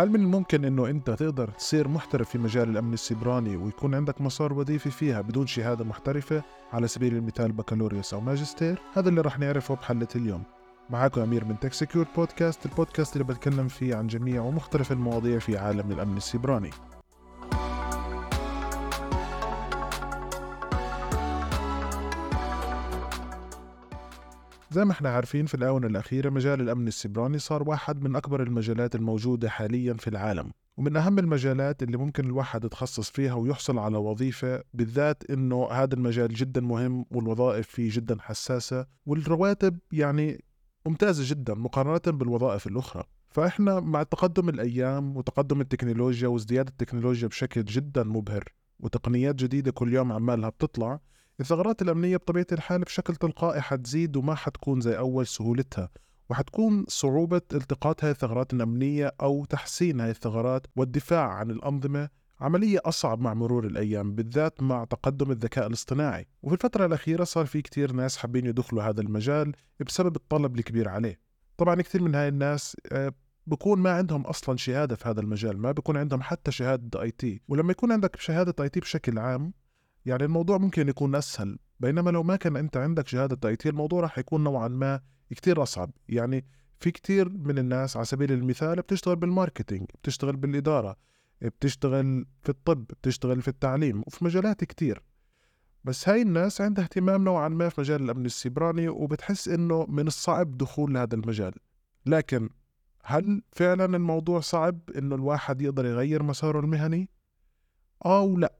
هل من الممكن إنه أنت تقدر تصير محترف في مجال الأمن السيبراني ويكون عندك مسار وظيفي فيها بدون شهادة محترفة على سبيل المثال بكالوريوس أو ماجستير؟ هذا اللي رح نعرفه بحلقة اليوم. معاكم أمير من Tech Secure Podcast، البودكاست اللي بتكلم فيه عن جميع ومختلف المواضيع في عالم الأمن السيبراني. زي ما إحنا عارفين في الآونة الأخيرة مجال الأمن السيبراني صار واحد من أكبر المجالات الموجودة حاليا في العالم. ومن أهم المجالات اللي ممكن الواحد يتخصص فيها ويحصل على وظيفة بالذات إنه هذا المجال جدا مهم والوظائف فيه جدا حساسة والرواتب يعني ممتازة جدا مقارنة بالوظائف الأخرى. فإحنا مع تقدم الأيام وتقدم التكنولوجيا وازدياد التكنولوجيا بشكل جدا مبهر وتقنيات جديدة كل يوم عمالها بتطلع الثغرات الأمنية بطبيعة الحال بشكل تلقائي حتزيد وما حتكون زي أول سهولتها وحتكون صعوبة التقاط هذه الثغرات الأمنية أو تحسين هذه الثغرات والدفاع عن الأنظمة عملية أصعب مع مرور الأيام بالذات مع تقدم الذكاء الاصطناعي. وفي الفترة الأخيرة صار في كتير ناس حابين يدخلوا هذا المجال بسبب الطلب الكبير عليه. طبعا كثير من هاي الناس آه، بكون ما عندهم أصلا شهادة في هذا المجال ما بكون عندهم حتى شهادة IT. ولما يكون عندك شهادة IT بشكل عام يعني الموضوع ممكن يكون أسهل. بينما لو ما كان أنت عندك شهادة IT الموضوع راح يكون نوعا ما كتير أصعب. يعني في كتير من الناس على سبيل المثال بتشتغل بال marketing بتشتغل بالإدارة بتشتغل في الطب بتشتغل في التعليم وفي مجالات كتير. بس هاي الناس عندها اهتمام نوعا ما في مجال الأمن السيبراني وبتحس إنه من الصعب دخول لهذا المجال. لكن هل فعلا الموضوع صعب إنه الواحد يقدر يغير مساره المهني؟ آه ولا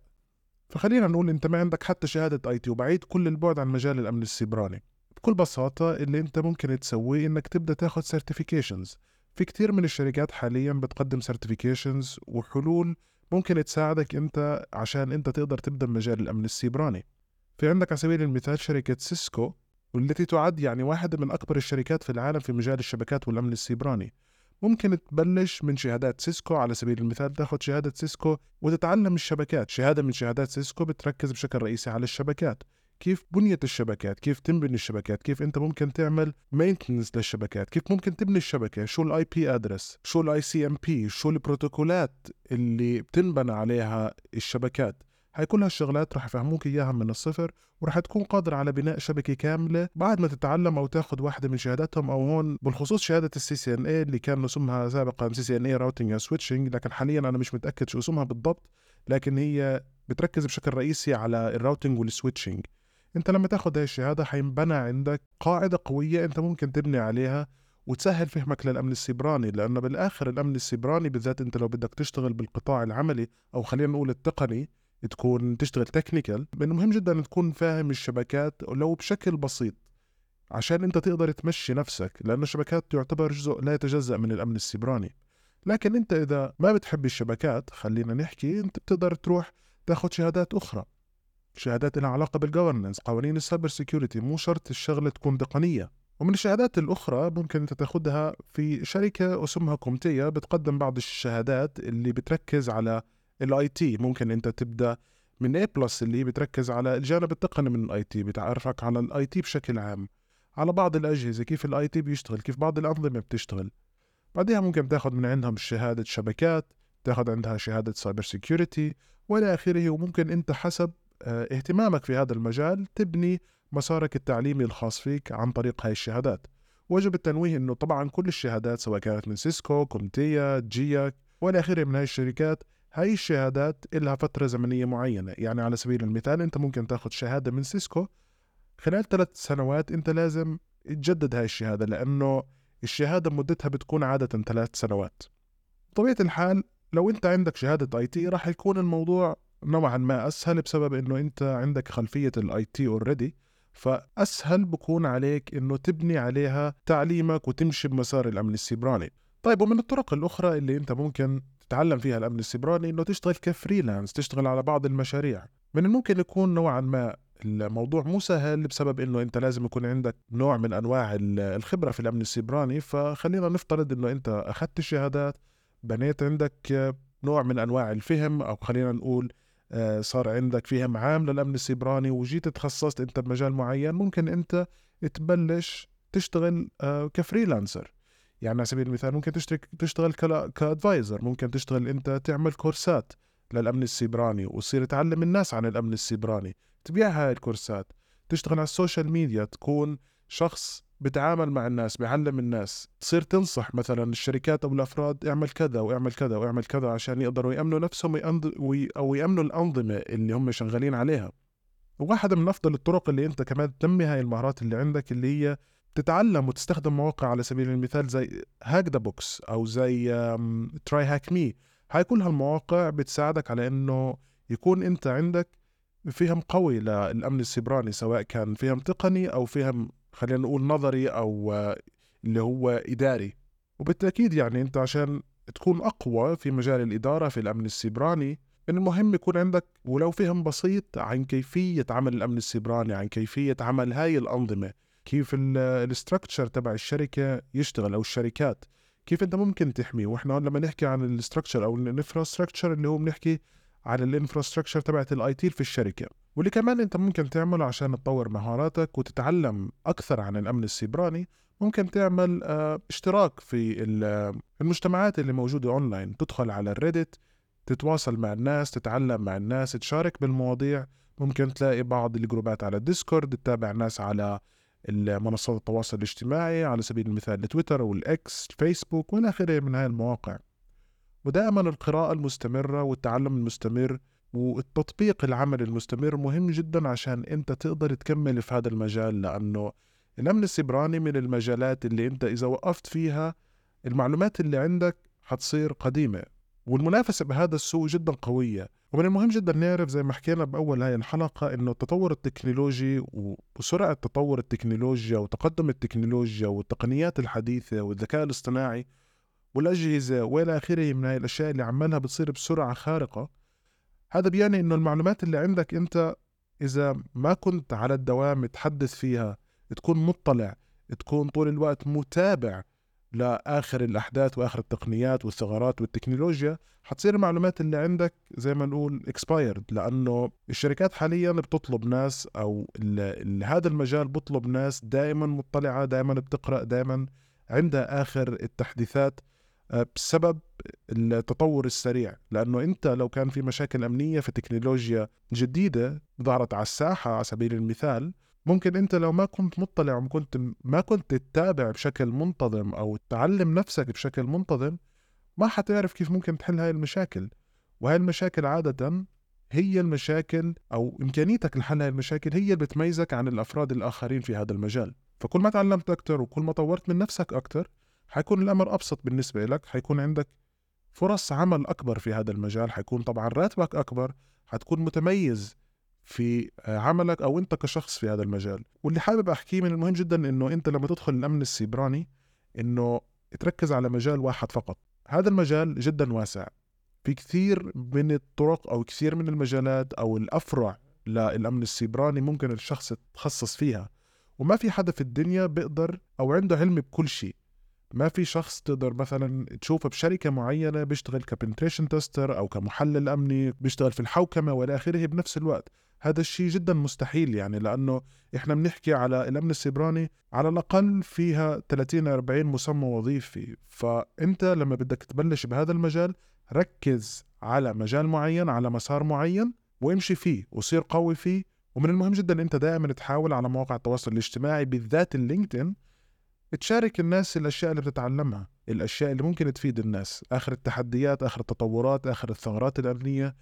فخلينا نقول أنت ما عندك حتى شهادة IT وبعيد كل البعد عن مجال الأمن السيبراني. بكل بساطة اللي أنت ممكن تسويه إنك تبدأ تاخد certifications في كتير من الشركات حاليا بتقدم certifications وحلول ممكن تساعدك أنت عشان أنت تقدر تبدأ بمجال الأمن السيبراني. في عندك على سبيل المثال شركة سيسكو والتي تعد يعني واحدة من أكبر الشركات في العالم في مجال الشبكات والأمن السيبراني. ممكن تبلش من شهادات سيسكو على سبيل المثال. تاخذ شهادة سيسكو وتتعلم الشبكات. شهادة من شهادات سيسكو بتركز بشكل رئيسي على الشبكات. كيف بنية الشبكات؟ كيف تنبني الشبكات؟ كيف انت ممكن تعمل maintenance للشبكات؟ كيف ممكن تبني الشبكة؟ شو ال IP address شو ال ICMP شو البروتوكولات اللي بتنبنى عليها الشبكات؟ هاي كل هالشغلات رح يفهموك إياها من الصفر ورح تكون قادر على بناء شبكة كاملة بعد ما تتعلم أو تاخذ واحدة من شهاداتهم أو هون بالخصوص شهادة ال CCNA اللي كان اسمها سابقا CCNA routing switching لكن حاليا أنا مش متأكد شو اسمها بالضبط لكن هي بتركز بشكل رئيسي على ال routing وال switching أنت لما تاخذ هاي الشهادة حينبنى عندك قاعدة قوية أنت ممكن تبني عليها وتسهل فهمك للأمن السيبراني لأنه بالآخر الأمن السيبراني بالذات أنت لو بدك تشتغل بالقطاع العملي أو خلينا نقول التقني تكون تشتغل technical من المهم جدا تكون فاهم الشبكات لو بشكل بسيط عشان أنت تقدر تمشي نفسك لأنه الشبكات تعتبر جزء لا يتجزأ من الأمن السيبراني. لكن أنت إذا ما بتحب الشبكات خلينا نحكي أنت بتقدر تروح تاخذ شهادات أخرى. شهادات لها علاقة بال governance قوانين ال cyber security مو شرط الشغلة تكون تقنية. ومن الشهادات الأخرى ممكن أنت تاخذها في شركة اسمها CompTIA بتقدم بعض الشهادات اللي بتركز على ال IT. ممكن أنت تبدأ من A plus اللي بتركز على الجانب التقني من ال IT بتعرفك على ال IT بشكل عام. على بعض الأجهزة كيف ال IT بيشتغل كيف بعض الأنظمة بتشتغل. بعدها ممكن تاخذ من عندهم شهادة شبكات تاخذ عندها شهادة cyber security وإلى آخره. وممكن أنت حسب آه، اهتمامك في هذا المجال تبني مسارك التعليمي الخاص فيك عن طريق هاي الشهادات. وجب التنويه إنه طبعا كل الشهادات سواء كانت من سيسكو CompTIA GIAC وإلى آخره من هاي الشركات هاي الشهادات إلها فترة زمنية معينة. يعني على سبيل المثال أنت ممكن تاخذ شهادة من سيسكو. خلال ثلاث سنوات أنت لازم تجدد هاي الشهادة لأنه الشهادة مدتها بتكون عادة ثلاث سنوات. بطبيعة الحال لو أنت عندك شهادة IT راح يكون الموضوع نوعا ما أسهل بسبب أنه أنت عندك خلفية ال IT already فأسهل بكون عليك أنه تبني عليها تعليمك وتمشي بمسار الأمن السيبراني. طيب ومن الطرق الأخرى اللي أنت ممكن تتعلم فيها الأمن السيبراني إنه تشتغل ك freelance تشتغل على بعض المشاريع. من الممكن يكون نوعا ما الموضوع مو سهل بسبب إنه أنت لازم يكون عندك نوع من أنواع الخبرة في الأمن السيبراني. فخلينا نفترض إنه أنت أخذت الشهادات بنيت عندك نوع من أنواع الفهم أو خلينا نقول آه، صار عندك فهم عام للأمن السيبراني وجيت تخصصت أنت بمجال معين ممكن أنت تبلش تشتغل آه، ك freelancer. يعني على سبيل المثال ممكن تشترك تشتغل ك advisor ممكن تشتغل أنت تعمل كورسات للأمن السيبراني وتصير تعلم الناس عن الأمن السيبراني. تبيع هاي الكورسات تشتغل على ال social media تكون شخص بتعامل مع الناس بيعلم الناس. تصير تنصح مثلا الشركات أو الأفراد اعمل كذا واعمل كذا واعمل كذا عشان يقدروا يأمنوا نفسهم أو يأمنوا الأنظمة اللي هم شغالين عليها. وواحدة من أفضل الطرق اللي أنت كمان تنمي هاي المهارات اللي عندك اللي هي تتعلم وتستخدم مواقع على سبيل المثال زي Hack The Box أو زي TryHackMe هاي كل هالمواقع بتساعدك على إنه يكون أنت عندك فهم قوي للأمن السيبراني سواء كان فهم تقني أو فهم خلينا نقول نظري أو اللي هو إداري. وبالتأكيد يعني أنت عشان تكون أقوى في مجال الإدارة في الأمن السيبراني من المهم يكون عندك ولو فهم بسيط عن كيفية عمل الأمن السيبراني عن كيفية عمل هاي الأنظمة. كيف ال structure تبع الشركة يشتغل أو الشركات. كيف أنت ممكن تحميه وإحنا لما نحكي عن ال structure أو ال infrastructure اللي هو بنحكي على ال infrastructure تبعت ال IT في الشركة. واللي كمان أنت ممكن تعمله عشان تطور مهاراتك وتتعلم أكثر عن الأمن السيبراني ممكن تعمل آه اشتراك في المجتمعات اللي موجودة اونلاين تدخل على ال Reddit تتواصل مع الناس تتعلم مع الناس تشارك بالمواضيع. ممكن تلاقي بعض الجروبات على ال Discord تتابع ناس على منصات التواصل الاجتماعي على سبيل المثال تويتر وال X الفيسبوك وإلى آخره من هاي المواقع. ودائما القراءة المستمرة والتعلم المستمر والتطبيق العمل المستمر مهم جدا عشان أنت تقدر تكمل في هذا المجال لأنه الأمن السيبراني من المجالات اللي أنت إذا وقفت فيها المعلومات اللي عندك حتصير قديمة. والمنافسة بهذا السوق جدا قوية. ومن المهم جدا نعرف زي ما حكينا بأول هاي الحلقة إنه التطور التكنولوجي وسرعة تطور التكنولوجيا وتقدم التكنولوجيا والتقنيات الحديثة والذكاء الاصطناعي والأجهزة وإلى آخره من هاي الأشياء اللي عمالها بتصير بسرعة خارقة. هذا بيعني إنه المعلومات اللي عندك أنت إذا ما كنت على الدوام تحدث فيها تكون مطلع تكون طول الوقت متابع لآخر الأحداث وآخر التقنيات والثغرات والتكنولوجيا حتصير المعلومات اللي عندك زي ما نقول اكسبايرد لأنه الشركات حاليا بتطلب ناس أو هذا المجال بطلب ناس دائما مطلعة دائما بتقرأ دائما عندها آخر التحديثات آه، بسبب التطور السريع. لأنه أنت لو كان في مشاكل أمنية في تكنولوجيا جديدة ظهرت على الساحة على سبيل المثال ممكن انت لو ما كنت مطلع وكنت ما كنت تتابع بشكل منتظم أو تعلم نفسك بشكل منتظم ما حتعرف كيف ممكن تحل هاي المشاكل. وهي المشاكل عادة هي المشاكل أو إمكانيتك لحل هاي المشاكل هي اللي بتميزك عن الأفراد الآخرين في هذا المجال. فكل ما تعلمت أكثر وكل ما طورت من نفسك أكثر حيكون الأمر أبسط بالنسبة لك حيكون عندك فرص عمل أكبر في هذا المجال حيكون طبعا راتبك أكبر حتكون متميز في عملك أو أنت كشخص في هذا المجال. واللي حابب أحكيه من المهم جدا إنه أنت لما تدخل الأمن السيبراني إنه تركز على مجال واحد فقط. هذا المجال جدا واسع. في كثير من الطرق أو كثير من المجالات أو الأفرع للأمن السيبراني ممكن الشخص يتخصص فيها. وما في حدا في الدنيا بيقدر أو عنده علم بكل شيء. ما في شخص تقدر مثلا تشوفه بشركة معينة بيشتغل كبنتريشن تستر أو كمحلل أمني بيشتغل في الحوكمة وإلى آخره بنفس الوقت. هذا الشيء جدا مستحيل يعني لأنه إحنا بنحكي على الأمن السيبراني على الأقل فيها 30 40 مسمى وظيفي. فأنت لما بدك تبلش بهذا المجال ركز على مجال معين على مسار معين وامشي فيه وصير قوي فيه. ومن المهم جدا أنت دائما تحاول على مواقع التواصل الاجتماعي بالذات ال LinkedIn تشارك الناس الأشياء اللي بتتعلمها الأشياء اللي ممكن تفيد الناس آخر التحديات آخر التطورات آخر الثغرات الأمنية.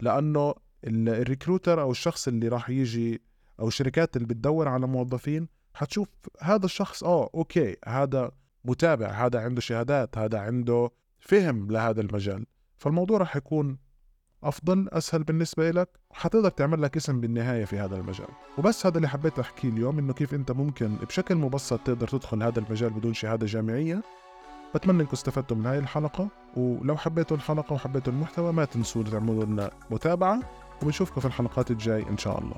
لأنه ال recruiter أو الشخص اللي راح يجي أو الشركات اللي بتدور على موظفين حتشوف هذا الشخص آه okay هذا متابع هذا عنده شهادات هذا عنده فهم لهذا المجال. فالموضوع راح يكون أفضل أسهل بالنسبة لك حتقدر تعمل لك اسم بالنهاية في هذا المجال. وبس هذا اللي حبيت أحكيه اليوم إنه كيف أنت ممكن بشكل مبسط تقدر تدخل هذا المجال بدون شهادة جامعية. بتمنى إنكم استفدتوا من هاي الحلقة ولو حبيتوا الحلقة وحبيتوا المحتوى ما تنسوا تعملوا لنا متابعة. وبنشوفكم في الحلقات الجاي إن شاء الله.